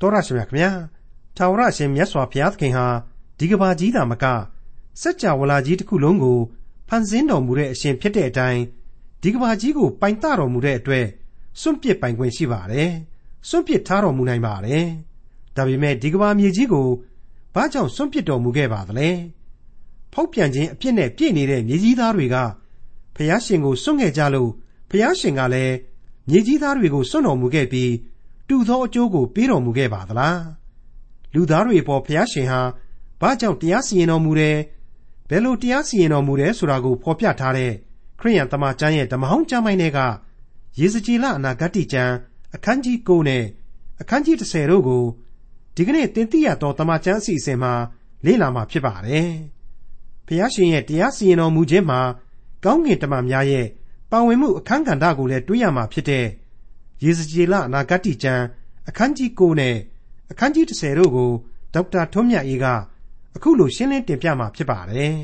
တော်ရရှိမြခင်ဗျာထာဝရရှင်မြတ်စွာဘုရားသခင်ဟာဒီကဘာကြီးသာမကစัจ java လာကြီးတစ်ခုလုံးကိုဖန်ဆင်းတော်မူတဲ့အရှင်ဖြစ်တဲ့အတိုင်းဒီကဘာကြီးကိုပိုင်တတော်မူတဲ့အတွက်စွန့်ပစ်ပိုင်ခွင့်ရှိပါတယ်စွန့်ပစ်ထားတော်မူနိုင်ပါတယ်ဒါပေမဲ့ဒီကဘာမြေကြီးကိုဘာကြောင့်စွန့်ပစ်တော်မူခဲ့ပါသလဲဖောက်ပြန်ခြင်းအပြစ်နဲ့ပြည့်နေတဲ့မြေကြီးသားတွေကဖျားရှင်ကိုစွန့်ခဲ့ကြလို့ဖျားရှင်ကလည်းမြေကြီးသားတွေကိုစွန့်တော်မူခဲ့ပြီး တူသောအကျိုးကို ပေးတော်မူခဲ့ပါသလားလူသားတွေပေါ်ဖျားရှင်ဟာဘာကြောင့်တရားစီရင်တော်မူတယ်ဘယ်လိုတရားစီရင်တော်မူတယ်ဆိုတာကိုဖော်ပြထားတဲ့ခရိယန်တမန်ကျမ်းရဲ့ဓမ္မဟောင်းကျမ်းပိုင်းတွေကယေဇကျေလအနာဂတ်ကျမ်းအခန်းကြီး9နဲ့အခန်းကြီး10တို့ကိုဒီကနေ့သင်သိရသောတမန်ကျမ်းအစီအစဉ်မှာလေ့လာမှာဖြစ်ပါတယ်။ဖျားရှင်ရဲ့တရားစီရင်တော်မူခြင်းမှာကောင်းကင်တမန်များရဲ့ပါဝင်မှုအခန်းကဏ္ဍကိုလည်းတွေးရမှာဖြစ်တဲ့ ရေစကြည်လအနာဂတ်ကျမ်းအခန်းကြီး9နဲ့အခန်းကြီး10တို့ကိုဒေါက်တာထွန်းမြတ်အေးကအခုလိုရှင်းလင်းတင်ပြมาဖြစ်ပါတယ်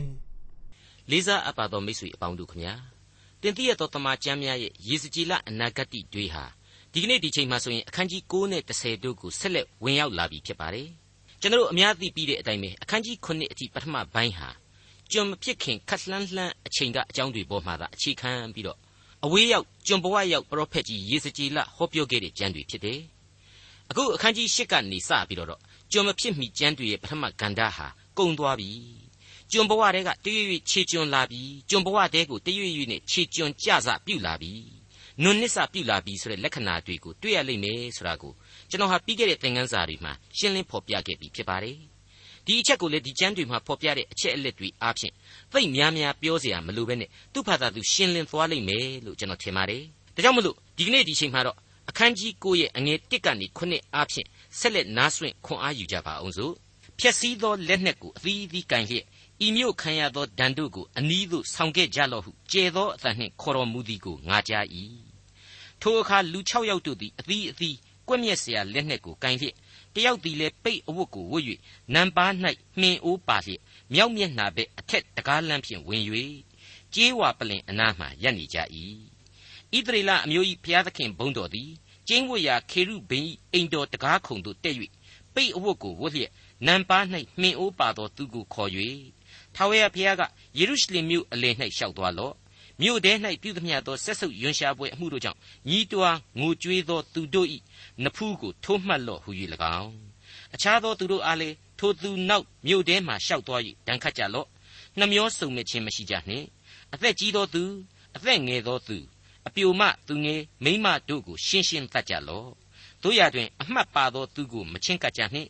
။လေးစားအပ်ပါသောမိတ်ဆွေအပေါင်းတို့ခမညာတင်ပြရသောတမန်ကျမ်းများရဲ့ရေစကြည်လအနာဂတ်တွေဟာဒီကနေ့ဒီချိန်မှာဆိုရင်အခန်းကြီး9နဲ့10တို့ကိုဆက်လက်ဝင်ရောက်လာပြီဖြစ်ပါတယ်။ကျွန်တော်အများသိပြီးတဲ့အတိုင်းပဲအခန်းကြီး9အထိပထမပိုင်းဟာကျွန်မဖြစ်ခင်ခက်လှမ်းလှမ်းအချိန်ကအကြောင်းတွေပေါ်မှာသာအခြေခံပြီးတော့ အဝေးရောက်ကျွန်ဘဝရောက်ပရောဖက်ကြီးယေစကြည်လဟောပြောခဲ့တဲ့ကျမ်းတွေဖြစ်တယ်။အခုအခန်းကြီး၈ကနေစပြီးတော့ကျွန်မဖြစ်မိကျမ်းတွေရဲ့ပထမကန္တာဟာကုံသွားပြီ။ကျွန်ဘဝတဲကတရွေ့ရွေ့ခြေကျွန်းလာပြီ။ကျွန်ဘဝတဲကိုတရွေ့ရွေ့နဲ့ခြေကျွန်းကြစပြုတ်လာပြီ။နွန်နစ်စပြုတ်လာပြီဆိုတဲ့လက္ခဏာတွေကိုတွေ့ရလိမ့်မယ်ဆိုတာကိုကျွန်တော်ဟာပြီးခဲ့တဲ့သင်ခန်းစာတွေမှာရှင်းလင်းဖော်ပြခဲ့ပြီးဖြစ်ပါတယ်။ ဒီအချက်ကိုလည်းဒီကျမ်းတွေမှာဖော်ပြတဲ့အချက်အလက်တွေအားဖြင့်သိများများပြောเสียမလိုပဲနဲ့သူ့ဘာသာသူရှင်းလင်းသွားလိမ့်မယ်လို့ကျွန်တော်ထင်ပါတယ်ဒါကြောင့်မလို့ဒီကနေ့ဒီချိန်မှာတော့အခန်းကြီး9ရဲ့အငယ်1ကနေ9အားဖြင့်ဆက်လက်နားဆွင့်ခွန်အားယူကြပါအောင်စို့ဖြက်စီးသောလက်နှက်ကိုအသီးအသီးကင်လျက်ဤမြို့ခံရသောဒဏ်တို့ကိုအနီးသို့ဆောင်ခဲ့ကြလော့ဟုကျေသောအသံနှင့်ခေါ်တော်မူသည်ကိုငါကြား၏ထိုအခါလူ6ယောက်တို့သည်အသီးအသီးကွက်မြက်เสียလက်နှက်ကိုကင်လျက် တယောက်သည်လည်းပိတ်အဝတ်ကိုဝတ်၍နံပါး၌မှင်အိုးပါလျက်မြောက်မျက်နှာဘက်အထက်တကားလမ်းဖြင့်ဝင်၍ကြေးဝါပလင်အနားမှရပ်နေကြ၏ဣသရေလအမျိုး၏ဘုရားသခင်ဘုန်းတော်သည်ကျင်းဝတ်ရာခေရုဘိန်အိမ်တော်တကားခုံသို့တက်၍ပိတ်အဝတ်ကိုဝတ်လျက်နံပါး၌မှင်အိုးပါသောသူကိုခေါ်၍ထာဝရဘုရားကယေရုရှလင်မြို့အလယ်၌ရှောက်သွားလော့မြို့ထဲ၌ပြုသမျှသောဆက်ဆုပ်ယွန်ရှာပွဲအမှုတို့ကြောင့်ညီးတွားငိုကြွေးသောသူတို့၏ နဖူးကိုထိုးမှတ်လော့ဟု၍၎င်းအခြားသောသူတို့အားလည်းထိုသူနောက်မြို့ထဲမှရှောက်သွား၍ဒဏ်ခတ်ကြလော့နှမျောစုံမဲ့ခြင်းမရှိကြနှင့်အသက်ကြီးသောသူအသက်ငယ်သောသူအပြိုမသူငယ်မိမတို့ကိုရှင်းရှင်းသတ်ကြလော့တို့ရတွင်အမှတ်ပါသောသူကိုမချင်းကပ်ကြနှင့်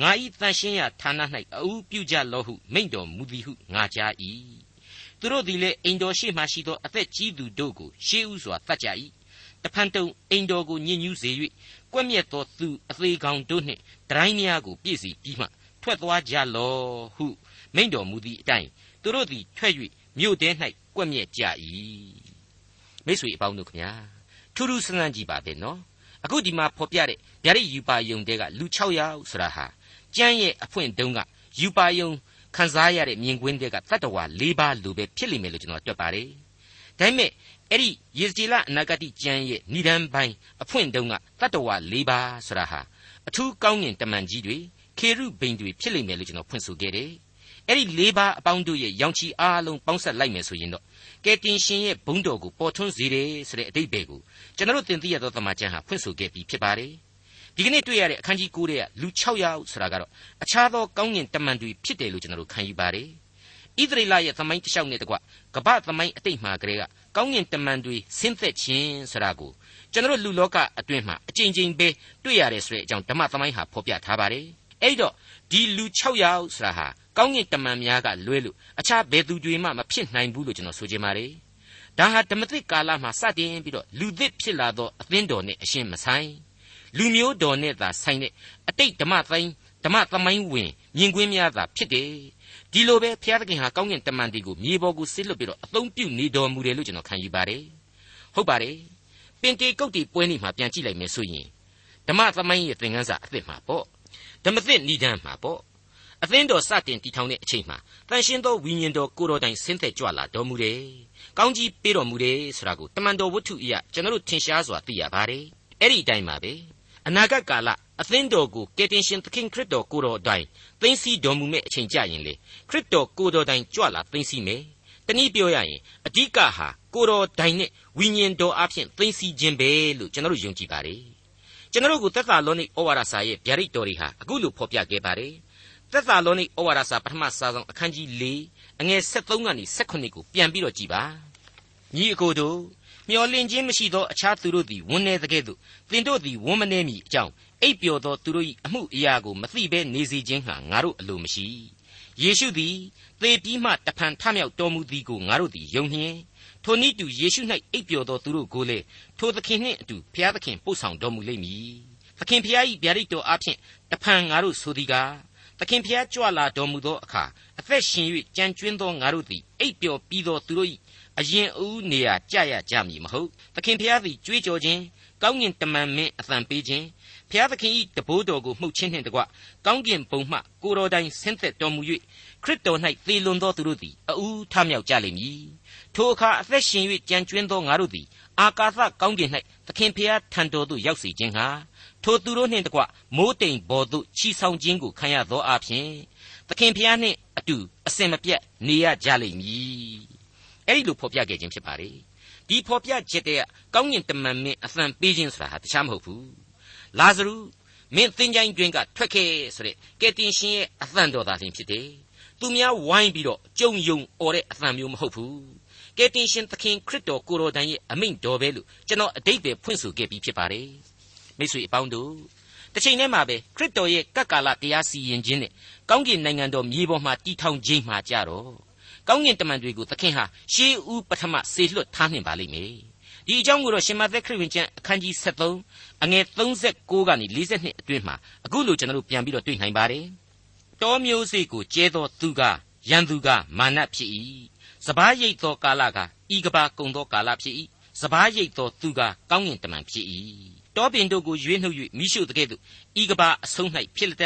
ငါဤတန်ရှင်းရာဌာန၌အူးပြုကြလော့ဟုမိန့်တော်မူသည်ဟုငါကြား၏သူတို့သည်လည်းအိမ်တော်ရှိမှရှိသောအသက်ကြီးသူတို့ကိုရှေးဥစွာတတ်ကြ၏ တဖန်တုံအိမ်တော်ကိုညှဉ်းညူးစေ၍ကွက်မြက်သောသူအသေးကောင်တို့နှင့်ဒတိုင်းများကိုပြည့်စီပြီးမှထွက်သွားကြလော့ဟုမိန့်တော်မူသည့်အတိုင်းသူတို့သည်ထွက်၍မြို့ထဲ၌ကွက်မြက်ကြ၏မိတ်ဆွေအပေါင်းတို့ခမညာထူးထူးဆန်းဆန်းကြည့်ပါပဲနော်အခုဒီမှာဖော်ပြတဲ့ဗျာဒိတ်ယူပါယုံတဲကလူ6ယောက်ဆိုတာဟာကျမ်းရဲ့အဖွင့်တုံးကယူပါယုံခန်းစားရတဲ့မြင်ကွင်းတွေကတတ္တဝါ၄ပါးလိုပဲဖြစ်လိမ့်မယ်လို့ကျွန်တော်တွက်ပါတယ်ဒါပေမဲ့ အဲ့ဒီယေဇကျေလအနာဂတိကျမ်းရဲ့ဏိဒံပိုင်းအဖွင့်တုံးကတတ္တဝါ၄ပါးဆိုတာဟာအထူးကောင်းငင်တမန်ကြီးတွေခေရုဘိန်တွေဖြစ်လိမ့်မယ်လို့ကျွန်တော်ဖွင့်ဆိုခဲ့တယ်။အဲ့ဒီ၄ပါးအပေါင်းတို့ရဲ့ရောင်ချီအားလုံးပေါင်းဆက်လိုက်မယ်ဆိုရင်တော့ကယ်တင်ရှင်ရဲ့ဘုန်းတော်ကိုပေါ်ထွန်းစေတယ်ဆိုတဲ့အတိတ်ပဲကိုကျွန်တော်တင်ပြရသောတမန်ကျမ်းဟာဖွင့်ဆိုခဲ့ပြီးဖြစ်ပါတယ်။ဒီကနေ့တွေ့ရတဲ့အခန်းကြီး9ရဲ့လူ6ယောက်ဆိုတာကတော့အခြားသောကောင်းငင်တမန်တွေဖြစ်တယ်လို့ကျွန်တော်တို့ခံယူပါတယ်။ ဣသရေလရဲ့သမိုင်းတစ်လျှောက်နဲ့တကွကပ္ပသမိုင်းအတိတ်မှာကလေးကကောင်းငင်တမန်တွေဆင်းသက်ခြင်းဆိုတာကိုကျွန်တော်လူလောကအတွင်းမှာအကြိမ်ကြိမ်ပဲတွေ့ရတယ်ဆိုတဲ့အကြောင်းဓမ္မသမိုင်းဟာဖော်ပြထားပါတယ်အဲ့တော့ဒီလူ6ယောက်ဆိုတာဟာကောင်းငင်တမန်များကလွဲလို့အခြားဘယ်သူတွေမှမဖြစ်နိုင်ဘူးလို့ကျွန်တော်ဆိုချင်ပါတယ်ဒါဟာဓမ္မသစ်ကာလမှာစတင်ပြီးတော့လူသစ်ဖြစ်လာသောအသင်းတော်နဲ့အရှင်မဆိုင်လူမျိုးတော်နဲ့သာဆိုင်တဲ့အတိတ်ဓမ္မသိင်းဓမ္မသမိုင်းဝင်မြင်ကွင်းများသာဖြစ်တယ် ဒီလိုပဲဘုရားသခင်ဟာကောင်းကင်တမန်တွေကိုမြေပေါ်ကိုဆစ်လွတ်ပြီးတော့အသုံးပြုနေတော်မူတယ်လို့ကျွန်တော်ခံယူပါတယ်ဟုတ်ပါတယ်ပင်တေကုတ်တီပွဲနေမှာပြန်ကြည့်လိုက်မယ်ဆိုရင်ဓမ္မသမိုင်းရဲ့သင်ခန်းစာအသစ်မှာပေါ့ဓမ္မသစ်ဏ္ဍန်မှာပေါ့အသင်းတော်စတင်တည်ထောင်တဲ့အချိန်မှာတန်ရှင်းသောဝိညာဉ်တော်ကိုတော်တိုင်ဆင်းသက်ကြွလာတော်မူတယ်။ကောင်းကြီးပေးတော်မူတယ်ဆိုတာကိုတမန်တော်ဝတ္ထုအရကျွန်တော်တို့ထင်ရှားစွာသိရပါတယ်။အဲ့ဒီအတိုင်းပါပဲ။အနာဂတ်ကာလ အသင်းတော်ကိုကယ်တင်ရှင်သခင်ခရစ်တော်ကိုတော်အတိုင်းသိသိတော်မူမဲ့အချိန်ကြရင်လေခရစ်တော်ကိုတော်တိုင်းကြွလာသိသိမယ်တနည်းပြောရရင်အဓိကဟာကိုတော်တိုင်နဲ့ဝိညာဉ်တော်အဖျင်သိသိခြင်းပဲလို့ကျွန်တော်တို့ယုံကြည်ပါတယ်ကျွန်တော်တို့ကိုသက်သာလောနိဩဝါဒစာရဲ့ဗျာဒိတ်တော်တွေဟာအခုလိုဖော်ပြခဲ့ပါတယ်သက်သာလောနိဩဝါဒစာပထမစာဆောင်အခန်းကြီး၄အငယ်73ကနေ78ကိုပြန်ပြီးတော့ကြည်ပါညီအကိုတို့မျော်လင့်ခြင်းမရှိသောအခြားသူတို့သည်ဝန်းနေသကဲ့သို့သင်တို့သည်ဝန်းမနေမီအကြောင်း အိပ်ပျော်သောသူတို့၏အမှုအရာကိုမသိဘဲနေစေခြင်းဟာငါတို့အလိုမရှိယေရှုသည်သေပြီးမှတဖန်ထမြောက်တော်မူသည်ကိုငါတို့သည်ယုံနှင့်ထိုနည်းတူယေရှု၌အိပ်ပျော်သောသူတို့ကိုလည်းထိုသခင်နှင့်အတူဘုရားသခင်ပို့ဆောင်တော်မူလိမ့်မည်သခင်ဘုရား၏ဗျာဒိတ်တော်အဖျင်တဖန်ငါတို့ဆိုသည်ကားသခင်ဖျားကြွလာတော်မူသောအခါအသက်ရှင်၍ကြံကျွင်းသောငါတို့သည်အိပ်ပျော်ပြီးသောသူတို့၏အရင်အဦးနေရာကြရကြမည်မဟုတ်သခင်ဖျားသည်ကြွေးကြော်ခြင်းကောင်းကင်တမန်မင်းအသံပေးခြင်း ဖျားသခင်၏တဘိုးတော်ကိုမှုတ်ခြင်းနှင့်တကွကောင်းကင်ဘုံမှကိုတော်တိုင်ဆင်းသက်တော်မူ၍ခရစ်တော်၌သေလွန်သောသူတို့သည်အဦးထမြောက်ကြလိမ့်မည်ထိုအခါအသက်ရှင်၍ကြံကျွင်းသောငါတို့သည်အာကာသကောင်းကင်၌သခင်ဖျားထံတော်သို့ရောက်စေခြင်းဟာထိုသူတို့နှင့်တကွမိုးတိမ်ပေါ်သို့ချီဆောင်ခြင်းကိုခံရသောအဖြစ်သခင်ဖျားနှင့်အတူအစင်မပြတ်နေရကြလိမ့်မည်အဲ့ဒီလိုဖော်ပြခဲ့ခြင်းဖြစ်ပါလေဒီဖော်ပြချက်တဲ့ကောင်းကင်တမန်မင်းအသံပေးခြင်းဆိုတာဟာတခြားမဟုတ်ဘူး လာဇရုမင်းသင်္ချိုင်းတွင်ကထွက်ခဲ့ဆိုတဲ့ကယ်တင်ရှင်ရဲ့အသံတော်သာလျှင်ဖြစ်တယ်သူများဝိုင်းပြီးတော့ကြုံယုံអော်တဲ့အသံမျိုးမဟုတ်ဘူးကယ်တင်ရှင်သခင်ခရစ်တော်ကိုတော်တိုင်ရဲ့အမိန့်တော်ပဲလို့ကျွန်တော်အတိတ်ပဲဖွင့်ဆိုခဲ့ပြီးဖြစ်ပါတယ်မိတ်ဆွေအပေါင်းတို့တစ်ချိန်တည်းမှာပဲခရစ်တော်ရဲ့ကပ်ကာလတရားစီရင်ခြင်းနဲ့ကောင်းကင်နိုင်ငံတော်မြေပေါ်မှာတည်ထောင်ခြင်းမှာကြတော့ကောင်းကင်တမန်တွေကိုသခင်ဟာရှေးဦးပထမစေလွတ်ထားနှင်ပါလိမ့်မယ် ဒီအကြောင်းကိုတော့ရှင်မသက်ခရစ်ဝင်ကျမ်းအခန်းကြီး73အငယ်36ကနေ42အတွင်းမှာအခုလိုကျွန်တော်တို့ပြန်ပြီးတော့တွေ့နိုင်ပါတယ်တောမျိုးစေ့ကိုကျဲသောသူကရန်သူကမာနဖြစ်၏စပားရိတ်သောကာလကဤကဘာကုံသောကာလဖြစ်၏စပားရိတ်သောသူကကောင်းကင်တမန်ဖြစ်၏တောပင်တို့ကိုရွေးနှုတ်၍မိရှုတကဲ့သို့ဤကဘာအဆုံး၌ဖြစ်လက်တ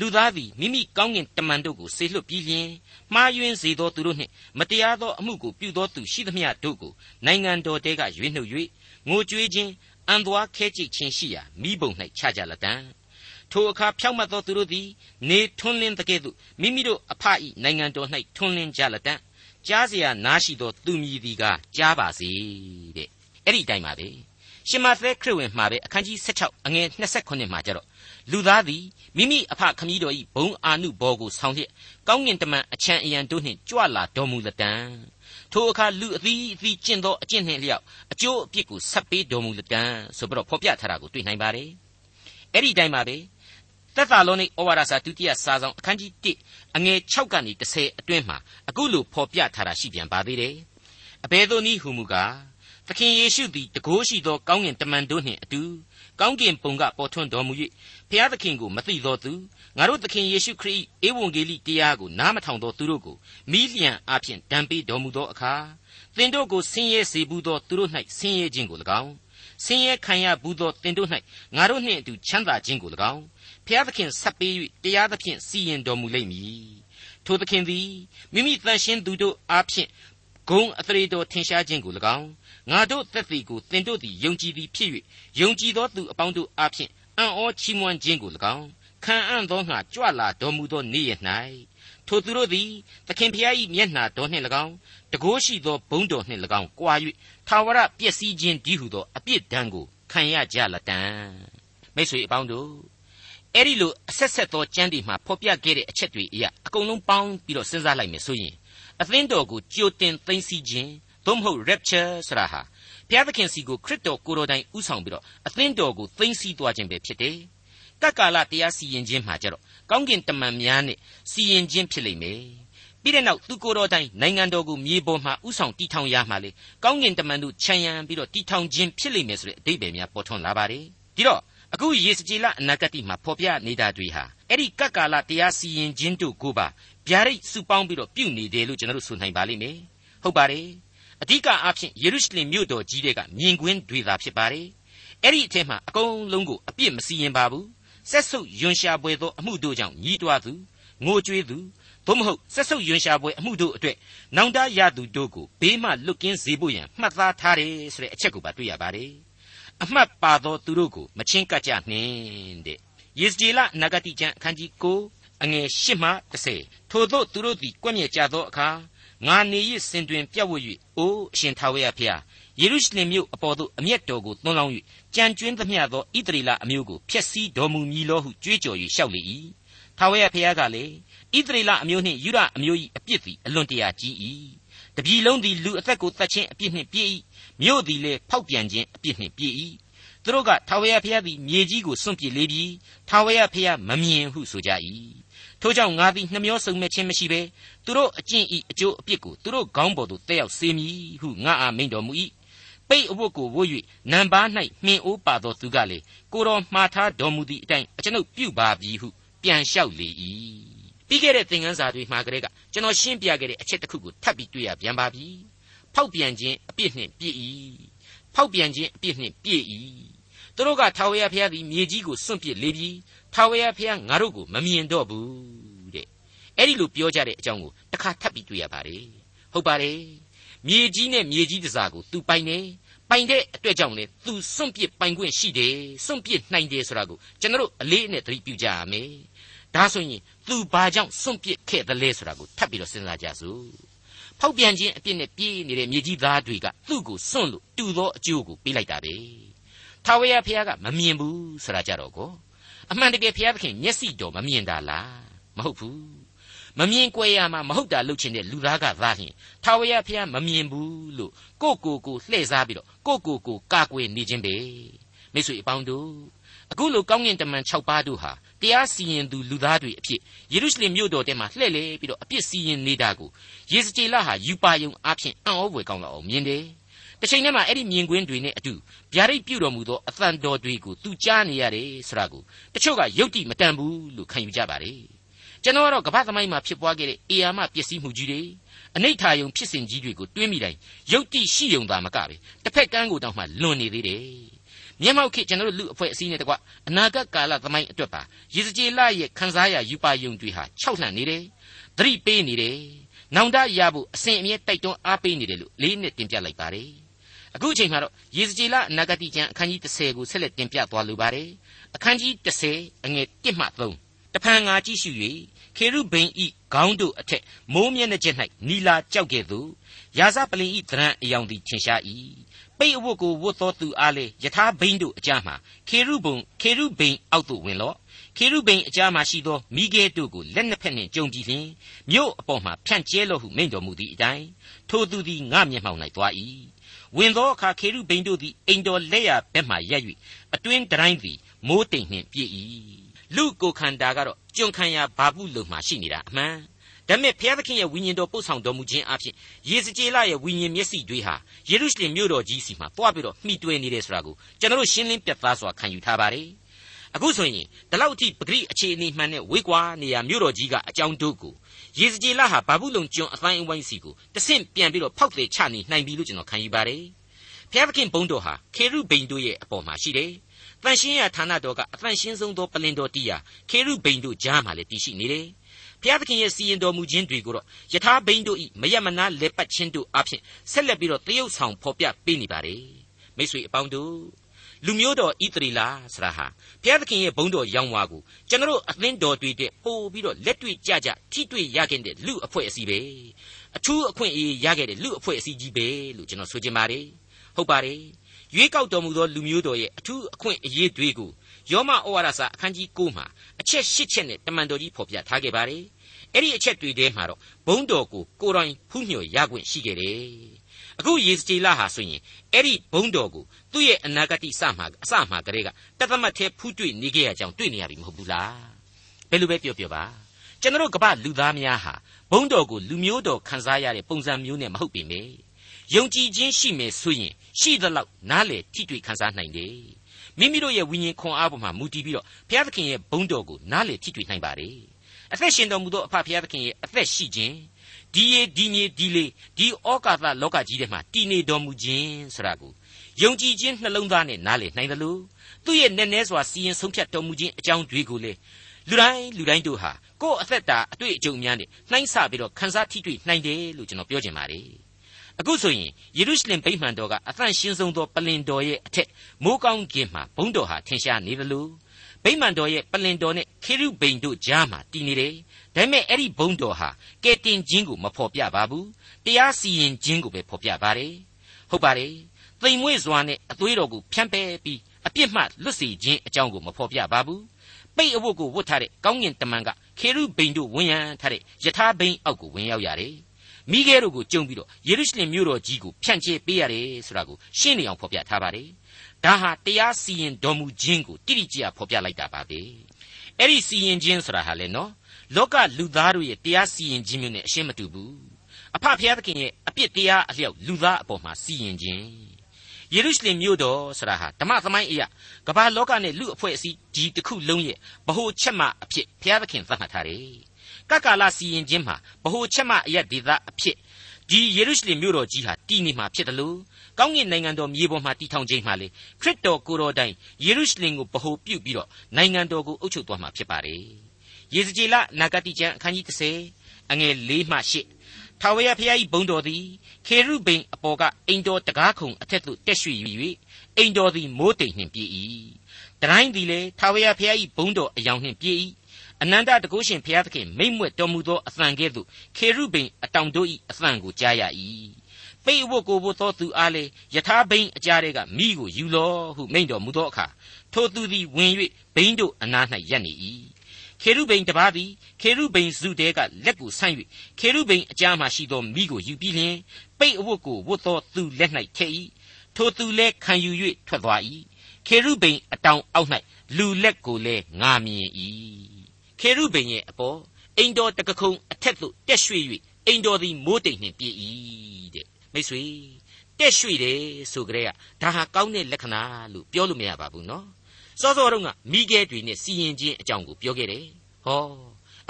လူသားသည်မိမိကောင်းကင်တမန်တို့ကိုဆေလွတ်ပြီးလျင်မှားယွင်းစေသောသူတို့နှင့်မတရားသောအမှုကိုပြုသောသူရှိသမျှတို့ကိုနိုင်ငံတော်တဲကရွေးနှုတ်၍ငိုကြွေးခြင်းအံသွားခဲကြိတ်ခြင်းရှိရာမိဘုံ၌ခြားကြလက်တံထိုအခါဖြောက်မတ်သောသူတို့သည်နေထွန်းလင်းတကဲ့သို့မိမိတို့အဖအီနိုင်ငံတော်၌ထွန်းလင်းကြလက်တံကြားเสียနားရှိသောသူမြည်သည်ကကြားပါစေတဲ့အဲ့ဒီအတိုင်းပါပဲရှင်မသက်ခရစ်ဝင်မှာပဲအခန်းကြီး16အငယ်29မှာကြတော့ လူသားသည်မိမိအဖခမည်းတော်၏ဘုံအာနုဘော်ကိုဆောင်းလျက်ကောင်းကင်တမန်အချံအယံတို့နှင့်ကြွလာတော်မူလတံထိုအခါလူအသီးအသီးကျင့်သောအကျင့်နှင့်လျောက်အကျိုးအပြစ်ကိုဆက်ပေးတော်မူလတံဆိုပြီးတော့ဖော်ပြထားတာကိုတွေ့နိုင်ပါတယ်အဲ့ဒီတိုင်းပါပဲသက်သာလောနိဩဝါဒစာဒုတိယစာဆောင်အခန်းကြီး1အငယ်6ကနေ10အတွင်းမှာအခုလိုဖော်ပြထားတာရှိပြန်ပါသေးတယ်အဘယ်သို့နည်းဟုမူကားသခင်ယေရှုသည်တကိုးရှိသောကောင်းကင်တမန်တို့နှင့်အတူကောင်းကင်ဘုံကပေါ်ထွန်းတော်မူ၍ ဖျားသခင်ကိုမသိသောသူငါတို့သခင်ယေရှုခရစ်၏ဧဝံဂေလိတရားကိုနားမထောင်သောသူတို့ကိုမိလျံအဖျင်ဒဏ်ပေးတော်မူသောအခါသင်တို့ကိုဆင်းရဲစေဘူးသောသူတို့၌ဆင်းရဲခြင်းကို၎င်းဆင်းရဲခံရဘူးသောသင်တို့၌ငါတို့နှင့်အတူချမ်းသာခြင်းကို၎င်းဖျားသခင်ဆက်ပေး၍တရားသဖြင့်စီရင်တော်မူလိမ့်မည်ထိုသခင်သည်မိမိတန်ရှင်းသူတို့အားဖြင့်ဂုံအသရေတော်ထင်ရှားခြင်းကို၎င်းငါတို့သက်သေကိုသင်တို့သည်ယုံကြည်သည်ဖြစ်၍ယုံကြည်သောသူအပေါင်းတို့အားဖြင့် အံ့ဩချီးမွမ်းခြင်းကို၎င်းခံအံ့သောငါကြွလာတော်မူသောနေ့ရ၌ထိုသူတို့သည်သခင်ဖျား၏မျက်နှာတော်နှင့်၎င်းတကိုးရှိသောဘုန်းတော်နှင့်၎င်းကြွာ၍သာဝရပျက်စီးခြင်းတည်းဟုသောအပြစ်ဒဏ်ကိုခံရကြလတံမိတ်ဆွေအပေါင်းတို့အဲ့ဒီလိုအဆက်ဆက်သောကြမ်းတွေမှာဖော်ပြခဲ့တဲ့အချက်တွေအရာအကုန်လုံးပေါင်းပြီးတော့စဉ်းစားလိုက်မယ်ဆိုရင်အသင်းတော်ကိုကြိုတင်သိမ်းဆည်းခြင်းသို့မဟုတ် rapture ဆိုတာဟာ ဘုရားသခင်စီကိုခရစ်တော်ကိုယ်တော်တိုင်ဥဆောင်ပြီးတော့အသင်းတော်ကိုသိမ်းဆည်းသွားခြင်းပဲဖြစ်တယ်။ကကာလတရားစီရင်ခြင်းမှာကြတော့ကောင်းကင်တမန်များနဲ့စီရင်ခြင်းဖြစ်လိမ့်မယ်။ပြီးတဲ့နောက်သူကိုယ်တော်တိုင်နိုင်ငံတော်ကိုမြေပေါ်မှာဥဆောင်တည်ထောင်ရမှာလေကောင်းကင်တမန်တို့ခြံရံပြီးတော့တည်ထောင်ခြင်းဖြစ်လိမ့်မယ်ဆိုတဲ့အဓိပ္ပာယ်များပေါ်ထွန်းလာပါတယ်။ဒီတော့အခုယေစကြည်လအနာဂတ်မှာဖော်ပြနေတာတွေဟာအဲ့ဒီကပ်ကာလတရားစီရင်ခြင်းတို့ကိုပါဗျာဒိတ်စုပေါင်းပြီးတော့ပြုနေတယ်လို့ကျွန်တော်တို့ဆိုနိုင်ပါလိမ့်မယ်ဟုတ်ပါတယ် အဓိကအားဖြင့်ယေရုရှလင်မြို့တော်ကြီးတွေကမြင်ကွင်းတွေသာဖြစ်ပါတယ်အဲ့ဒီအထက်မှာအကုန်လုံးကိုအပြစ်မစီရင်ပါဘူးဆက်ဆုပ်ယွန်ရှာပွဲသောအမှုတို့ကြောင့်ညီးတွားသူငိုကြွေးသူသို့မဟုတ်ဆက်ဆုပ်ယွန်ရှာပွဲအမှုတို့အတွက်နောင်တရသူတို့ကိုဘေးမှလွတ်ကင်းစေဖို့ရန်မှတ်သားထားတယ်ဆိုတဲ့အချက်ကိုပါတွေ့ရပါတယ်အမှတ်ပါသောသူတို့ကိုမချင်းကပ်ကြနှင်းတဲ့ယေစကြည်လနဂတိကျမ်းအခန်းကြီး9အငယ်8မှ10ထို့သောသူတို့သည်ကွက်မြက်ကြသောအခါ ငါနေရစင်တွင်ပြတ်ဝတ်၍အိုးအရှင်ထာဝရဖျားယေရုရှလင်မြို့အပေါ်သို့အမျက်တော်ကိုသွန်းလောင်း၍ကြံကျွင်းသမျှသောဣသရေလအမျိုးကိုဖျက်ဆီးတော်မူမည်လောဟုကြွေးကြော်၍ရှောက်လေ၏ထာဝရဖျားကလည်းဣသရေလအမျိုးနှင့်ယူဒအမျိုး၏အပြစ်သည်အလွန်တရာကြီး၏တပြည်လုံးသည်လူအသက်ကိုတတ်ခြင်းအပြစ်နှင့်ပြည့်၏မြို့သည်လည်းဖောက်ပြန်ခြင်းအပြစ်နှင့်ပြည့်၏သူတို့ကထာဝရဘုရားသည်မြေကြီးကိုစွန့်ပစ်လေပြီထာဝရဘုရားမမြင်ဟုဆိုကြ၏ ထို့ကြောင့်ငါသည်နှမျောစုံမဲ့ခြင်းမရှိဘဲသူတို့အကျင့်ဤအကျိုးအပြစ်ကိုသူတို့ခေါင်းပေါ်သို့တက်ရောက်စေမည်ဟုငါအားမိန်တော်မူ၏ပိတ်အဝတ်ကိုဝတ်၍နံပါး၌မှင်အိုးပါသောသူကလေကိုတော်မှားထားတော်မူသည့်အတိုင်းအကျွန်ုပ်ပြုပါပြီဟုပြန်လျှောက်လေ၏ပြီးခဲ့တဲ့သင်ခန်းစာတွေမှာကလေးကကျွန်တော်ရှင်းပြခဲ့တဲ့အချက်တစ်ခုကိုထပ်ပြီးတွေ့ရပြန်ပါပြီဖောက်ပြန်ခြင်းအပြစ်နှင့်ပြည့်၏ဖောက်ပြန်ခြင်းအပြစ်နှင့်ပြည့်၏ သူတို့ကထာဝရဘုရားသည်မြေကြီးကိုစွန့်ပစ်လေပြီထာဝရဘုရားငါတို့ကိုမမြင်တော့ဘူးတဲ့အဲ့ဒီလိုပြောကြတဲ့အကြောင်းကိုတစ်ခါထပ်ပြီးတွေ့ရပါတယ်ဟုတ်ပါတယ်မြေကြီးနဲ့မြေကြီးတစားကိုသူပိုင်နေပိုင်တဲ့အတွက်ကြောင့်လေသူစွန့်ပစ်ပိုင်ခွင့်ရှိတယ်စွန့်ပစ်နိုင်တယ်ဆိုတာကိုကျွန်တော်အလေးအနက်သတိပြုကြရမယ်ဒါဆိုရင်သူဘာကြောင့်စွန့်ပစ်ခဲ့သလဲဆိုတာကိုထပ်ပြီးတော့စဉ်းစားကြစို့ဖောက်ပြန်ခြင်းအပြစ်နဲ့ပြေးနေတဲ့မြေကြီးသားတွေကသူ့ကိုစွန့်လို့တူသောအကျိုးကိုပေးလိုက်တာပဲ ထာဝရဘုရားကမမြင်ဘူးဆိုတာကြတော့ကိုအမှန်တကယ်ဘုရားသခင်မျက်စိတော်မမြင်တာလားမဟုတ်ဘူးမမြင်ကြွယ်ရမှာမဟုတ်တာလုပ်ချင်တဲ့လူသားကသာလျှင်ထာဝရဘုရားမမြင်ဘူးလို့ကိုကိုကိုလှည့်စားပြီးတော့ကိုကိုကိုကာကွယ်နေခြင်းပဲမိတ်ဆွေအပေါင်းတို့အခုလိုကောင်းကင်တမန်6ပါးတို့ဟာတရားစီရင်သူလူသားတွေအဖြစ်ယေရုရှလင်မြို့တော်ထဲမှာလှည့်လေပြီးတော့အပြစ်စီရင်နေတာကိုယေစကြည်လဟာယူပါယုံအဖြစ်အံ့ဩဖွယ်ကောင်းတော့အောင်မြင်တယ် တစ်ချိန်တည်းမှာအဲ့ဒီမြင်ကွင်းတွေနဲ့အတူဗျာဒိတ်ပြုတော်မူသောအသံတော်တွေကိုသူကြားနေရတယ်ဆိုတာကိုတချို့ကယုတ်တိမတန်ဘူးလို့ခံယူကြပါတယ်ကျွန်တော်ကတော့ကမ္ဘာသမိုင်းမှာဖြစ်ပွားခဲ့တဲ့အေယာမပျက်စီးမှုကြီးတွေအနိဋ္ဌာယုံဖြစ်စဉ်ကြီးတွေကိုတွေးမိတိုင်းယုတ်တိရှိယုံသာမကပဲတစ်ဖက်ကန်းကိုတောင်မှလွန်နေသေးတယ်မျက်မှောက်ခေကျွန်တော်တို့လူအဖွဲ့အစည်းနဲ့တကွအနာဂတ်ကာလသမိုင်းအတွက်ပါရေစကြည်လရဲ့ခန်းစားရယူပါယုံတွေဟာခြောက်လှန့်နေတယ်သတိပေးနေတယ်နောင်တရဖို့အစဉ်အမြဲတိုက်တွန်းအားပေးနေတယ်လို့လေးနဲ့တင်ပြလိုက်ပါတယ် အခုအချိန်မှာတော့ရေစကြည်လအနာဂတိကျမ်းအခန်းကြီး30ကိုဆက်လက်တင်ပြသွားလိုပါတယ်အခန်းကြီး30အငယ်1မှ3တဖန်ငါကြည့်ရှု၍ခေရုဘိန်ဤခေါင်းတို့အထက်မိုးမျက်နှာချက်၌နီလာကြောက်ကဲ့သို့ရာဇပလင်ဤသရံအယောင်သည်ထင်ရှား၏ပိတ်အဝတ်ကိုဝတ်သောသူအားလေယထာဘိန်းတို့အကြမှာခေရုဘုံခေရုဘိန်အောက်သို့ဝင်လော့ခေရုဘိန်အကြမှာရှိသောမိခဲတို့ကိုလက်နှစ်ဖက်နှင့်ကြုံကြည့်လျင်မြို့အပေါ်မှဖြန့်ကျဲလော့ဟုမိန့်တော်မူသည့်အတိုင်းထိုသူသည်ငါမျက်မှောက်၌သွား၏ ဝင်သောအခါခေရုဘိန်တို့သည်အိမ်တော်လက်ရဘက်မှရပ်၍အတွင်းတိုင်းသည်မိုးတိမ်နှင့်ပြည့်၏လူကိုခန္ဓာကတော့ကျွန်ခံရဘာပုလုံမှရှိနေတာအမှန်ဒါပေမဲ့ဘုရားသခင်ရဲ့ဝိညာဉ်တော်ပို့ဆောင်တော်မူခြင်းအပြင်ယေစကြည်လရဲ့ဝိညာဉ်မျက်စိတွေဟာယေရုရှလင်မြို့တော်ကြီးစီမှာတွားပြီးတော့မှီတွယ်နေတယ်ဆိုတာကိုကျွန်တော်တို့ရှင်းလင်းပြသစွာခံယူထားပါတယ်အခုဆိုရင်ဒီလောက်အထိပဂရိအခြေအနေမှန်နဲ့ဝေးကွာနေရမြို့တော်ကြီးကအကြောင်းတို့ကို ယေစကြည်လဟာဘာဘူးလုံကျွန်းအတိုင်းအဝိုင်းစီကိုတဆင့်ပြန်ပြီးတော့ဖောက်တယ်ချနေနိုင်ပြီလို့ကျွန်တော်ခံယူပါတယ်ဘုရားသခင်ဘုန်းတော်ဟာခေရုဗိန်တို့ရဲ့အပေါ်မှာရှိတယ်တန်ရှင်းရဌာနတော်ကအတန်ရှင်းဆုံးသောပလင်တော်တီးရာခေရုဗိန်တို့ကြားမှာလည်းတည်ရှိနေတယ်ဘုရားသခင်ရဲ့စီရင်တော်မူခြင်းတွေကိုတော့ယထာဘိန်းတို့ဤမယမနာလက်ပတ်ခြင်းတို့အဖြစ်ဆက်လက်ပြီးတော့တရုတ်ဆောင်ဖော်ပြပေးနေပါတယ်မိတ်ဆွေအပေါင်းတို့ လူမျိုးတော်ဣသရီလာဆရာဟာဘုရားသခင်ရဲ့ဘုန်းတော်ရောင်းဝါကိုကျွန်တော်အသင်းတော်တွေတဲ့ပို့ပြီးတော့လက်တွေ့ကြကြထိတွေ့ရခဲ့တဲ့လူအဖွဲ့အစည်းပဲအထူးအခွင့်အရေးရခဲ့တဲ့လူအဖွဲ့အစည်းကြီးပဲလို့ကျွန်တော်ဆိုချင်ပါတယ်ဟုတ်ပါတယ်ရွေးကောက်တော်မူသောလူမျိုးတော်ရဲ့အထူးအခွင့်အရေးတွေကိုယောမဩဝါဒစာအခန်းကြီး9မှာအချက်၈ချက်နဲ့တမန်တော်ကြီးဖော်ပြထားခဲ့ပါတယ်။အဲ့ဒီအချက်တွေထဲမှာတော့ဘုံတော်ကိုကိုယ်တိုင်ဖူးမြော်ရခွင့်ရှိခဲ့တယ်။ အခုယေစကြည်လဟာဆိုရင်အဲ့ဒီဘုံတော်ကိုသူ့ရဲ့အနာဂတိစမှာအစမှာကလေးကတသမတ်သေးဖူးတွေ့နေခဲ့ရကြောင်းတွေ့နေရပြီမဟုတ်ဘူးလား။ဘယ်လိုပဲပြောပြောပါကျွန်တော်ကမ္ဘာလူသားများဟာဘုံတော်ကိုလူမျိုးတော်ခံစားရတဲ့ပုံစံမျိုးနဲ့မဟုတ်ပေမေယုံကြည်ခြင်းရှိမယ်ဆိုရင်ရှိသလောက်နားလေထိတွေ့ခံစားနိုင်တယ်မိမိတို့ရဲ့ဝိညာဉ်ခွန်အားပေါ်မှာမူတည်ပြီးတော့ဘုရားသခင်ရဲ့ဘုန်းတော်ကိုနားလေထိတွေ့နိုင်ပါတယ်အသက်ရှင်တော်မူသောအဖဘုရားသခင်ရဲ့အသက်ရှိခြင်း ဒီရေဒီမြေဒီလေဒီဩကာသလောကကြီးထဲမှာတည်နေတော်မူခြင်းဆိုတာကိုယုံကြည်ခြင်းနှလုံးသားနဲ့နားလေနိုင်တယ်လို့သူ့ရဲ့နက်နဲစွာစီရင်ဆုံးဖြတ်တော်မူခြင်းအကြောင်းတွေကိုလေလူတိုင်းလူတိုင်းတို့ဟာကိုယ့်အသက်တာအတွေ့အကြုံများနဲ့နှိုင်းဆပြီးတော့ခန်းစားထိတွေ့နိုင်တယ်လို့ကျွန်တော်ပြောချင်ပါတယ်အခုဆိုရင်ယေရုရှလင်ဗိမာန်တော်ကအသန့်ရှင်းဆုံးသောပလင်တော်ရဲ့အထက်မိုးကောင်းကင်မှာဘုန်းတော်ဟာထင်ရှားနေတယ်လို့ဘဗိမာန်တော်ရဲ့ပလင်တော်နဲ့ခေရုဗိမ်တို့ကြားမှာတည်နေတယ် ဒါပေမဲ့အဲ့ဒီဘုံတော်ဟာကဲတင်ခြင်းကိုမဖော်ပြပါဘူးတရားစီရင်ခြင်းကိုပဲဖော်ပြပါတယ်ဟုတ်ပါတယ်သိမ်မွေ့စွာနဲ့အသွေးတော်ကိုဖြန့်ပယ်ပြီးအပြစ်မှလွတ်စေခြင်းအကြောင်းကိုမဖော်ပြပါဘူးပိတ်အဝတ်ကိုဝတ်ထားတဲ့ကောင်းကင်တမန်ကခေရုဗိမ်တို့ဝင်ရန်ထားတဲ့ယထာဘိမ်အောက်ကိုဝင်ရောက်ရတယ်မိခဲတို့ကိုကြုံပြီးတော့ယေရုရှလင်မြို့တော်ကြီးကိုဖြန့်ကျဲပေးရတယ်ဆိုတာကိုရှင်းနေအောင်ဖော်ပြထားပါတယ်ဒါဟာတရားစီရင်တော်မူခြင်းကိုတိတိကျကျဖော်ပြလိုက်တာပါပဲအဲ့ဒီစီရင်ခြင်းဆိုတာဟာလေနော် လောကလူသားတို့ရဲ့တရားစီရင်ခြင်းမျိုးနဲ့အရှင်းမတူဘူးအဖဖျားသခင်ရဲ့အပြစ်တရားအလျောက်လူသားအပေါ်မှာစီရင်ခြင်းယေရုရှလင်မြို့တော်ဆိုတာဟာဓမ္မသမိုင်းအရာကမ္ဘာလောကနဲ့လူအဖွဲ့အစည်းဒီတစ်ခုလုံးရဲ့ဗဟိုချက်မှအဖြစ်ဘုရားသခင်သတ်မှတ်ထားတယ်။ကကာလစီရင်ခြင်းမှာဗဟိုချက်မှအရာဒေသအဖြစ်ဒီယေရုရှလင်မြို့တော်ကြီးဟာတည်နေမှာဖြစ်တယ်လို့ကောင်းကင်နိုင်ငံတော်မြေပေါ်မှာတည်ထောင်ခြင်းမှာလေခရစ်တော်ကိုယ်တော်တိုင်ယေရုရှလင်ကိုဗဟိုပြုပြီးတော့နိုင်ငံတော်ကိုအုပ်ချုပ်သွားမှာဖြစ်ပါတယ်။ ယေဇကျေလနာဂတိကျမ်းအခန်းကြီး30အငယ်၄မှ8ထာဝရဘုရား၏ဘုန်းတော်သည်ခေရုဗိမ်အပေါ်ကအိမ်တော်တကားခုံအထက်သို့တက်ရွှေ့၍အိမ်တော်သည်မိုးတိမ်နှင့်ပြည့်၏တတိုင်းသည်လည်းထာဝရဘုရား၏ဘုန်းတော်အယောင်နှင့်ပြည့်၏အနန္တတကုရှင်ဘုရားသခင်မိမ့်မွက်တော်မူသောအသံကဲ့သို့ခေရုဗိမ်အတောင်တို့၏အသံကိုကြားရ၏ပိတ်အဝတ်ကိုဘို့သောသူအားလည်းယထာဘိန်းအကြားတွေကမိကိုယူလောဟုမိန့်တော်မူသောအခါထိုသူသည်ဝင်၍ဘိန်းတို့အနား၌ရပ်နေ၏ ခေရုဗိန်တပါးသည်ခေရုဗိန်စုတဲကလက်ကိုဆန့်၍ခေရုဗိန်အကြားမှရှိသောမိကိုယူပြီးလျှင်ပိတ်အဝတ်ကိုဝတ်သောသူလက်၌ထည့်၏ထိုသူလည်းခံယူ၍ထွက်သွား၏ခေရုဗိန်အတောင်အောက်၌လူလက်ကိုလည်းငာမြင်၏ခေရုဗိန်ရဲ့အပေါ်အိမ်တော်တကခုံအထက်သို့တက်ရွှေ့၍အိမ်တော်သည်မိုးတိမ်နှင့်ပြည့်၏တဲ့မိတ်ဆွေတက်ရွှေ့တယ်ဆိုကြတဲ့ကဒါဟာကောင်းတဲ့လက္ခဏာလို့ပြောလို့မရပါဘူးနော် စောစောတုန်းကမိခဲတွေနဲ့စီရင်ခြင်းအကြောင်းကိုပြောခဲ့တယ်ဟော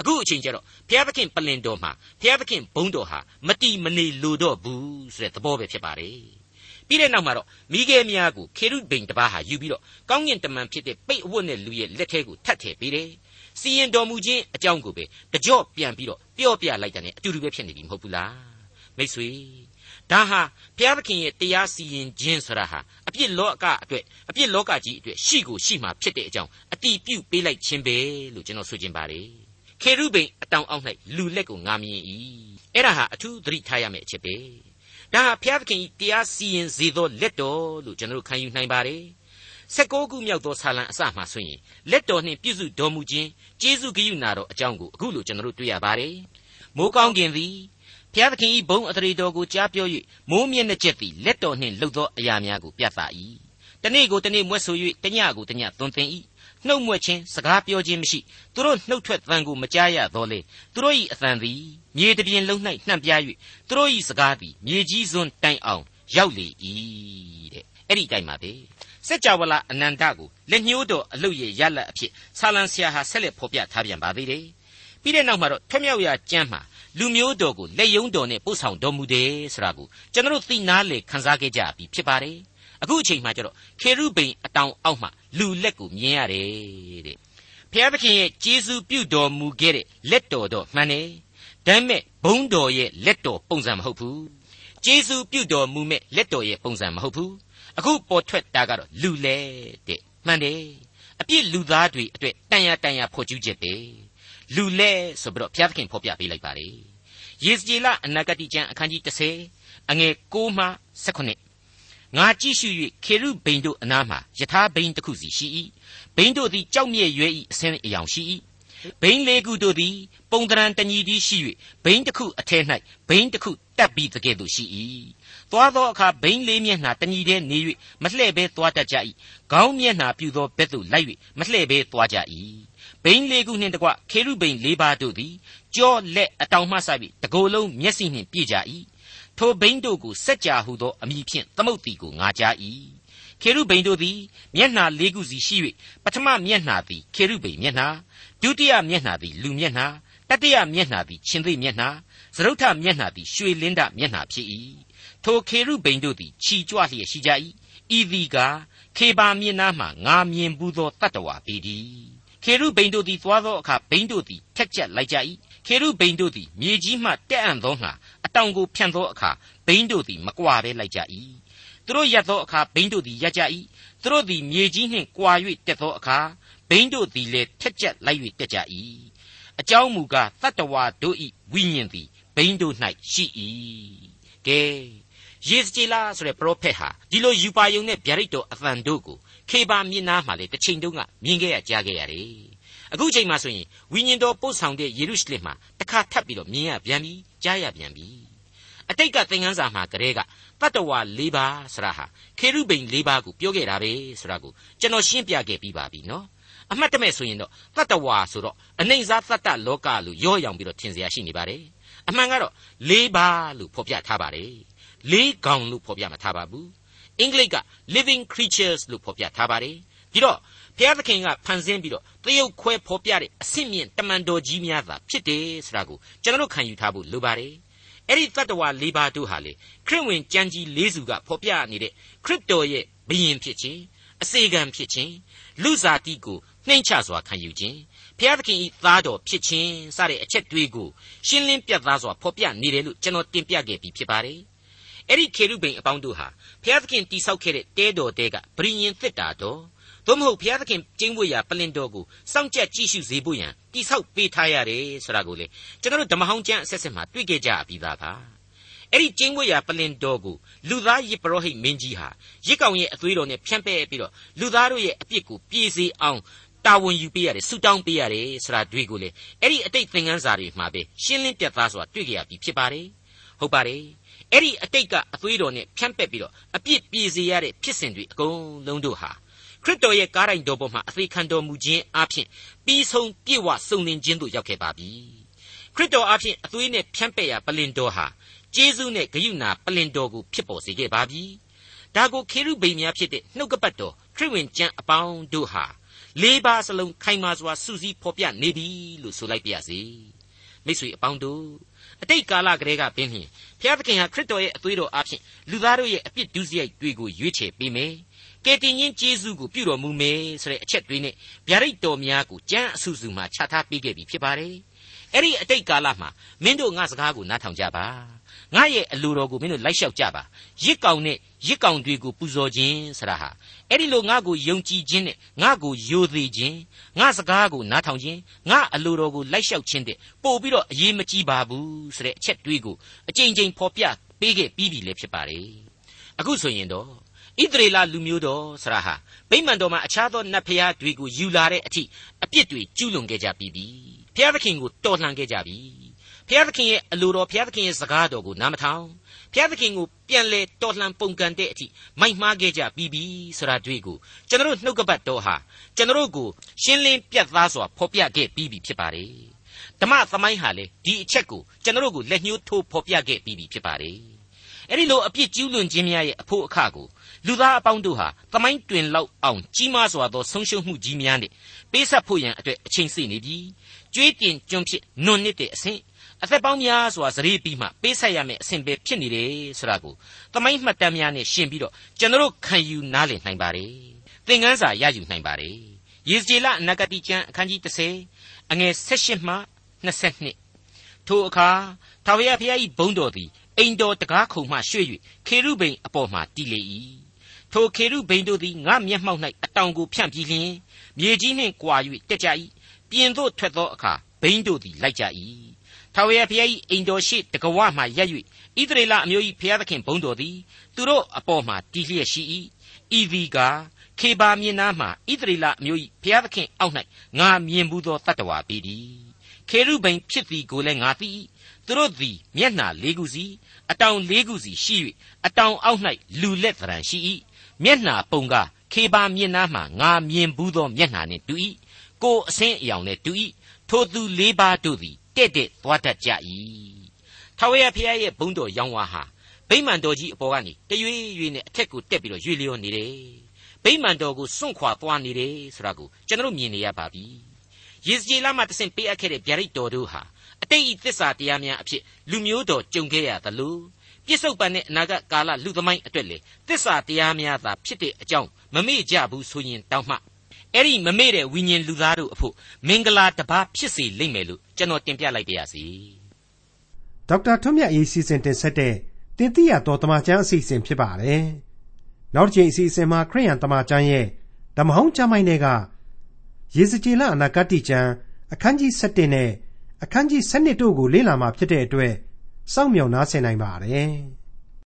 အခုအချိန်ကျတော့ဘုရားသခင်ပလင်တော်မှာဘုရားသခင်ဘုန်းတော်ဟာမတီမနေလိုတော့ဘူးဆိုတဲ့သဘောပဲဖြစ်ပါတယ်ပြီးတဲ့နောက်မှာတော့မိခဲများကိုခေရုဗိန်တပါးဟာယူပြီးတော့ကောင်းကင်တမန်ဖြစ်တဲ့ပိတ်အဝတ်နဲ့လူရဲ့လက်ထဲကိုထပ်ထည့်ပေးတယ်စီရင်တော်မူခြင်းအကြောင်းကိုပဲတကြော့ပြန်ပြီးတော့ပြော့ပြလိုက်တယ်နဲ့အတူတူပဲဖြစ်နေပြီမဟုတ်ဘူးလားမိတ်ဆွေ ဒါဟာဘုရားသခင်ရဲ့တရားစီရင်ခြင်းဆိုတာဟာအပြစ်လောကအတွက်အပြစ်လောကကြီးအတွက်ရှိကိုရှိမှဖြစ်တဲ့အကြောင်းအတိပြုပေးလိုက်ခြင်းပဲလို့ကျွန်တော်ဆိုချင်ပါတယ်ခေရုဗိန်အတောင်အောက်၌လူလက်ကိုငာမြင်၏အဲ့ဒါဟာအထူးသတိထားရမယ့်အချက်ပဲဒါဟာဘုရားသခင်တရားစီရင်စေသောလက်တော်လို့ကျွန်တော်တို့ခံယူနိုင်ပါတယ်16ခုမြောက်သောဆာလံအစမှဆိုရင်လက်တော်နှင့်ပြည့်စုံတော်မူခြင်းကျေးဇူးဂရုဏာတော်အကြောင်းကိုအခုလိုကျွန်တော်တို့တွေ့ရပါတယ်မိုးကောင်းကင်သည် ဘုရားသခင်၏ဘုန်းအထရေတော်ကိုကြားပြော၍မိုးမြင့်တဲ့ချက်သည်လက်တော်နှင့်လှုပ်သောအရာများကိုပြသ၏တနေ့ကိုတနေ့မွဲ့ဆို၍တညကိုတညသွန်သင်၏နှုတ်မွက်ခြင်းစကားပြောခြင်းမရှိသူတို့နှုတ်ထွက်သံကိုမကြားရတော့လေသူတို့၏အသံသည်မြေတပြင်လုံး၌နှံ့ပြား၍သူတို့၏စကားသည်မြေကြီးစွန်းတိုင်အောင်ရောက်လေ၏တဲ့အဲ့ဒီတိုင်ပါပဲစัจ java လာအနန္တကိုလက်ညှိုးတော်အလုတ်ရဲ့ရလတ်အဖြစ်ဆာလံဆရာဟာဆက်လက်ဖော်ပြထားပြန်ပါသေးတယ် ပြီးတဲ့နောက်မှာတော့ထွမြောက်ရာကျမ်းမှာလူမျိုးတော်ကိုလက်ယုံတော်နဲ့ပို့ဆောင်တော်မူတယ်ဆိုတာကိုကျွန်တော်သိနာလေခန်းစားခဲ့ကြပြီဖြစ်ပါတယ်အခုအချိန်မှကျတော့ခေရုဗိန်အတောင်အောက်မှာလူလက်ကိုမြင်ရတယ်တဲ့ဖျားသခင်ရဲ့ကျေးဇူးပြုတော်မူခဲ့တဲ့လက်တော်တော့မှန်တယ်ဒါပေမဲ့ဘုံတော်ရဲ့လက်တော်ပုံစံမဟုတ်ဘူးကျေးဇူးပြုတော်မူမဲ့လက်တော်ရဲ့ပုံစံမဟုတ်ဘူးအခုပေါ်ထွက်တာကတော့လူလဲတဲ့မှန်တယ်အပြစ်လူသားတွေအတွက်တန်ရတန်ရဖော်ကျူးချက်ပဲ လူလဲဆိုပြီးတော့ဘုရားသခင်ဖော်ပြပေးလိုက်ပါတယ်ယေစကြည်လအနာဂတိကျမ်းအခန်းကြီး30အငယ်6မှ18ငါကြည့်ရှု၍ခေရုဗိန်တို့အနားမှာယထာဘိန်တစ်ခုစီရှိ၏ဘိန်တို့သည်ကြောက်မြဲ့ရွယ်၏အစင်းအယောင်ရှိ၏ဘိန်းလေးခုတို့သည်ပုံတရံတညီသည်ရှိ၍ဘိန်းတစ်ခုအထက်၌ဘိန်းတစ်ခုတက်ပြီးတကဲ့သို့ရှိ၏သွားသောအခါဘိန်းလေးမျက်နှာတညီတည်းနေ၍မလှဲ့ဘဲသွားတတ်ကြ၏ခေါင်းမျက်နှာပြူသောဘက်သို့လိုက်၍မလှဲ့ဘဲသွားကြ၏ ဘိန်းလေးခုနှင့်တကွခေရုဘိန်လေးပါးတို့သည်ကြောလက်အတောင်မှစပြီးတကိုယ်လုံးမျက်စိနှင့်ပြည့်ကြ၏ထိုဘိန်းတို့ကိုစက်ကြာဟုသောအမည်ဖြင့်သမုတ်တီကိုငါကြား၏ခေရုဗိန်တို့သည်မျက်နှာလေးခုစီရှိ၍ပထမမျက်နှာသည်ခေရုဗိန်မျက်နှာဒုတိယမျက်နှာသည်လူမျက်နှာတတိယမျက်နှာသည်ရှင်သေမျက်နှာသရုတ်ထမျက်နှာသည်ရွှေလင်းဒမျက်နှာဖြစ်၏ထိုခေရုဗိန်တို့သည်ခြီကြွလျက်ရှိကြ၏ဤသည်ကခေပါမြင်နာမှငါမြင်ဘူးသောတတ္တဝါပေတည်း ခေရုဗိန်တို့သည်သွားသောအခါဘိန်တို့သည်ထက်ကျက်လိုက်ကြ၏ခေရုဗိန်တို့သည်မြေကြီးမှတက်အံ့သောငါအတောင်ကိုဖြန့်သောအခါဘိန်တို့သည်မကွာဘဲလိုက်ကြ၏သူတို့ရက်သောအခါဘိန်းတို့သည်ရက်ကြ၏သူတို့သည်မြေကြီးနှင့်ကွာ၍တက်သောအခါဘိန်းတို့သည်လည်းထက်ကြက်လိုက်၍တက်ကြ၏အကြောင်းမူကားတတ္တဝါတို့ဤဝိညာဉ်သည်ဘိန်းတို့၌ရှိ၏ကဲယေစကြည်လာဆိုတဲ့ပရောဖက်ဟာဒီလိုယူပါယုံနဲ့ဗျာဒိတ်တော်အသံတို့ကို ခေပါမြင်နာမှာလေတစ်ချိန်တုန်းကမြင်ခဲ့ရကြားခဲ့ရတယ်အခုချိန်မှဆိုရင်ဝိညာဉ်တော်ပို့ဆောင်တဲ့ယေရုရှလင်မှာတစ်ခါထပ်ပြီးတော့မြင်ရပြန်ပြီကြားရပြန်ပြီအတိတ်ကသင်ခန်းစာမှာကလေးကတတ္တဝါ၄ပါးဆရာဟာခေရုဗိန်၄ပါးကိုပြောခဲ့တာပဲဆိုတာကိုကျွန်တော်ရှင်းပြခဲ့ပြီးပါပြီနော်အမှတ်တမဲ့ဆိုရင်တော့တတ္တဝါဆိုတော့အနေစားတတ္တလောကလို့ရောရောင်ပြီးတော့ထင်เสียရှိနေပါတယ်အမှန်ကတော့၄ပါးလို့ဖော်ပြထားပါတယ်၄កောင်လို့ဖော်ပြမထားပါဘူး အင်္ဂလိပ်က living creatures လို့ဖော်ပြထားပါတယ်ပြီးတော့ဘုရားသခင်ကဖန်ဆင်းပြီးတော့တရုတ်ခွဲဖော်ပြတဲ့အဆင့်မြင့်တမန်တော်ကြီးများသာဖြစ်တယ်ဆိုတာကိုကျွန်တော်တို့ခံယူထားဖို့လိုပါတယ်အဲ့ဒီတတ္တဝါ၄ပါးတို့ဟာလေခရစ်ဝင်ကြံကြီး၄စုကဖော်ပြနေတဲ့ခရစ်တော်ရဲ့ဘုရင်ဖြစ်ခြင်းအစေခံဖြစ်ခြင်းလူစားတိကိုနှိမ့်ချစွာခံယူခြင်းဖျားသခင်ဤသားတော်ဖြစ်ခြင်းစတဲ့အချက်တွေကိုရှင်းလင်းပြတ်သားစွာဖော်ပြနေတယ်လို့ကျွန်တော်တင်ပြခဲ့ပြီးဖြစ်ပါတယ်အဲ့ဒီခေရုဗိန်အပေါင်းတို့ဟာ ဖျားသခင်တိဆောက်ခဲ့တဲ့တဲတော်တဲကဗြိညင်သစ်တာတော်သို့မဟုတ်ဘုရားသခင်ကျင်းဝတ်ရာပလင်တော်ကိုစောင့်ကြပ်ကြည့်ရှုစေဖို့ရန်တိဆောက်ပေးထားရတယ်ဆိုတာကိုလေကျွန်တော်တို့ဓမ္မဟောင်းကျမ်းအဆက်ဆက်မှာတွေ့ကြကြပြီးသားပါအဲ့ဒီကျင်းဝတ်ရာပလင်တော်ကိုလူသားယစ်ပရောဟိတ်မင်းကြီးဟာရစ်ကောင်ရဲ့အသွေးတော်နဲ့ဖြန့်ပဲ့ပြီးတော့လူသားတို့ရဲ့အပြစ်ကိုပြေစေအောင်တာဝန်ယူပေးရတယ်ဆူတောင်းပေးရတယ်ဆိုတာတွေ့ကိုလေအဲ့ဒီအတိတ်သင်ခန်းစာတွေမှာပဲရှင်းလင်းပြတ်သားစွာတွေ့ကြရပြီဖြစ်ပါတယ်ဟုတ်ပါတယ် အဲ့ဒီအတိတ်ကအသွေးတော်နဲ့ဖြန့်ပက်ပြီးတော့အပြစ်ပြေစေရတဲ့ဖြစ်စဉ်တွေအကုန်လုံးတို့ဟာခရစ်တော်ရဲ့ကားတိုင်တော်ပေါ်မှာအသေးခံတော်မူခြင်းအပြင်ပြီးဆုံးပြည့်ဝစုံလင်ခြင်းသို့ရောက်ခဲ့ပါပြီခရစ်တော်အပြင်အသွေးနဲ့ဖြန့်ပက်ရာပလင်တော်ဟာကျေးဇူးနဲ့ဂရုဏာပလင်တော်ကိုဖြစ်ပေါ်စေခဲ့ပါပြီဒါကိုခေရုဗိမ်များဖြစ်တဲ့နှုတ်ကပတ်တော်ခရစ်ဝင်ကျမ်းအပေါင်းတို့ဟာလေးပါးစလုံးခိုင်မာစွာစူးစီးဖော်ပြနေပြီလို့ဆိုလိုက်ပါရစေ မိတ်ဆွေအပေါင်းတို့အတိတ်ကာလကတည်းကပင်ဖြင့်ဘုရားသခင်ဟာခရစ်တော်ရဲ့အသွေးတော်အဖြစ်လူသားတို့ရဲ့အပြစ်ဒုစရိုက်တွေကိုရွေးချယ်ပေးမယ်ကယ်တင်ရှင်ယေရှုကိုပြုတော်မူမယ်ဆိုတဲ့အချက်တွေနဲ့ဗျာဒိတ်တော်များကိုကျမ်းအဆူဆူမှာချထားပေးခဲ့ပြီဖြစ်ပါတယ်။အဲ့ဒီအတိတ်ကာလမှာမင်းတို့ငါစကားကိုနားထောင်ကြပါ။ ငါရဲ့အလိုတော်ကိုမင်းတို့လိုက်လျှောက်ကြပါ။ရစ်ကောင်နဲ့ရစ်ကောင်တွေကိုပူဇော်ခြင်းဆရာဟာအဲ့ဒီလိုငါကိုယုံကြည်ခြင်းနဲ့ငါကိုယိုသေးခြင်းငါစကားကိုနားထောင်ခြင်းငါအလိုတော်ကိုလိုက်လျှောက်ခြင်းတဲ့ပို့ပြီးတော့အရေးမကြီးပါဘူးဆိုတဲ့အချက်တွေးကိုအကြိမ်ကြိမ်ဖော်ပြပေးခဲ့ပြီးပြီလေဖြစ်ပါတယ်။အခုဆိုရင်တော့ဣသရေလလူမျိုးတော်ဆရာဟာဗိမာန်တော်မှာအခြားသောနတ်ဖျားတွေကိုယူလာတဲ့အထိအပြစ်တွေကျူးလွန်ခဲ့ကြပြီးပြီဖျားသခင်ကိုတော်လှန်ခဲ့ကြပြီ ဖျားသခင်ရဲ့အလိုတော်ဖျားသခင်ရဲ့စကားတော်ကိုနားမထောင်ဖျားသခင်ကိုပြန်လဲတော်လှန်ပုန်ကန်တဲ့အထိမိုက်မှားခဲ့ကြပြီးပြီဆိုတာတွေ့ကိုကျွန်တော်နှုတ်ကပတ်တော်ဟာကျွန်တော်ကိုရှင်းလင်းပြတ်သားစွာဖော်ပြခဲ့ပြီးပြီဖြစ်ပါတယ်ဓမ္မသမိုင်းဟာလေဒီအချက်ကိုကျွန်တော်ကိုလက်ညှိုးထိုးဖော်ပြခဲ့ပြီးပြီဖြစ်ပါတယ်အဲ့ဒီလိုအပြစ်ကျူးလွန်ခြင်းများရဲ့အဖို့အခကိုလူသားအပေါင်းတို့ဟာသမိုင်းတွင်လောက်အောင်ကြီးမားစွာသောဆုံးရှုံးမှုကြီးများနဲ့ပေးဆက်ဖို့ရန်အတွက်အချိန်စေနေပြီကြွေးတင်ကျွန်းဖြစ်နွန်နစ်တဲ့အဆင့် အသက်ပေါင်းများစွာစရေပြီးမှပေးဆက်ရမယ့်အဆင့်ပဲဖြစ်နေတယ်ဆိုတာကိုသမိုင်းမှတ်တမ်းများနဲ့ရှင်းပြီးတော့ကျွန်တော်ခံယူနားလည်နိုင်ပါတယ်သင်ခန်းစာရယူနိုင်ပါတယ်ယေဇေလနဂတိကျမ်းအခန်းကြီး30အငယ်16မှ22ထိုအခါထာဝရဘုရား၏ဘုန်းတော်သည်အိမ်တော်တကားခုံမှရွှေ့၍ခေရုဗိမ်အပေါ်မှတည်လေ၏ထိုခေရုဗိန်တို့သည်ငါမျက်မှောက်၌အတောင်ကိုဖြန့်ပြီးလျှင်မြေကြီးနှင့်ကွာ၍တက်ကြ၏ပြင်သို့ထွက်သောအခါဘိန်းတို့သည်လိုက်ကြ၏ ထာဝရဘုရား၏အိမ်တော်ရှိတကဝမှရက်၍ဣသရေလအမျိုး၏ဘုရားသခင်ဘုန်းတော်သည်သူတို့အပေါ်မှတည်လျက်ရှိ၏ဤသည်ကခေဘာမြင်နာမှဣသရေလအမျိုး၏ဘုရားသခင်အောက်၌ငါမြင်ဘူးသောတတ္တဝါပေသည်ခေရုဗိန်ဖြစ်သည်ကိုလည်းငါသိ၏သူတို့သည်မျက်နှာလေးခုစီအတောင်လေးခုစီရှိ၍အတောင်အောက်၌လူလက်သဏ္ဍာန်ရှိ၏မျက်နှာပုံကခေပါမြင်နာမှငါမြင်ဘူးသောမျက်နှာနှင့်တူ၏ကိုအဆင်းအယောင်နှင့်တူ၏ထိုသူလေးပါးတို့သည် တဲ့တဲ့သွားတတ်ကြ၏ထာဝရဘုရားရဲ့ဘုန်းတော်ရောင်းဝါဟာဗိမာန်တော်ကြီးအပေါ်ကနေတရွေ့ရွေ့နဲ့အထက်ကိုတက်ပြီးတော့ရွေ့လျောနေတယ်ဗိမာန်တော်ကိုစွန့်ခွာသွားနေတယ်ဆိုတာကိုကျွန်တော်မြင်နေရပါပြီယေဇကျေလမှတဆင့်ပေးအပ်ခဲ့တဲ့ဗျာဒိတ်တော်တို့ဟာအတိတ်ဤသစ္စာတရားများအဖြစ်လူမျိုးတော်ကြုံခဲ့ရသလိုပြစ္ဆုတ်ပန်တဲ့အနာဂတ်ကာလလူသမိုင်းအတွက်လေသစ္စာတရားများသာဖြစ်တဲ့အကြောင်းမမေ့ကြဘူးဆိုရင်တောင်းမှ အဲ့ဒီမမေ့တဲ့ဝိညာဉ်လူသားတို့အဖို့မင်္ဂလာတပါးဖြစ်စေလိမ့်မယ်လို့ကျွန်တော်တင်ပြလိုက်ပါရစေဒေါက်တာထွန်းမြတ်ရေးစီစဉ်တင်ဆက်တဲ့တင်ပြတော်တမချန်းအစီအစဉ်ဖြစ်ပါတယ်နောက်တစ်ချိန်အစီအစဉ်မှာခရိယန်တမချန်းရဲ့ဓမ္မဟောင်းကျမ်းပိုင်းတွေကယေဇကျေလအနာဂတိကျမ်းအခန်းကြီး7နဲ့အခန်းကြီး7တို့ကိုလေ့လာမှာဖြစ်တဲ့အတွက်စောင့်မျှော်နားဆင်နိုင်ပါတယ်။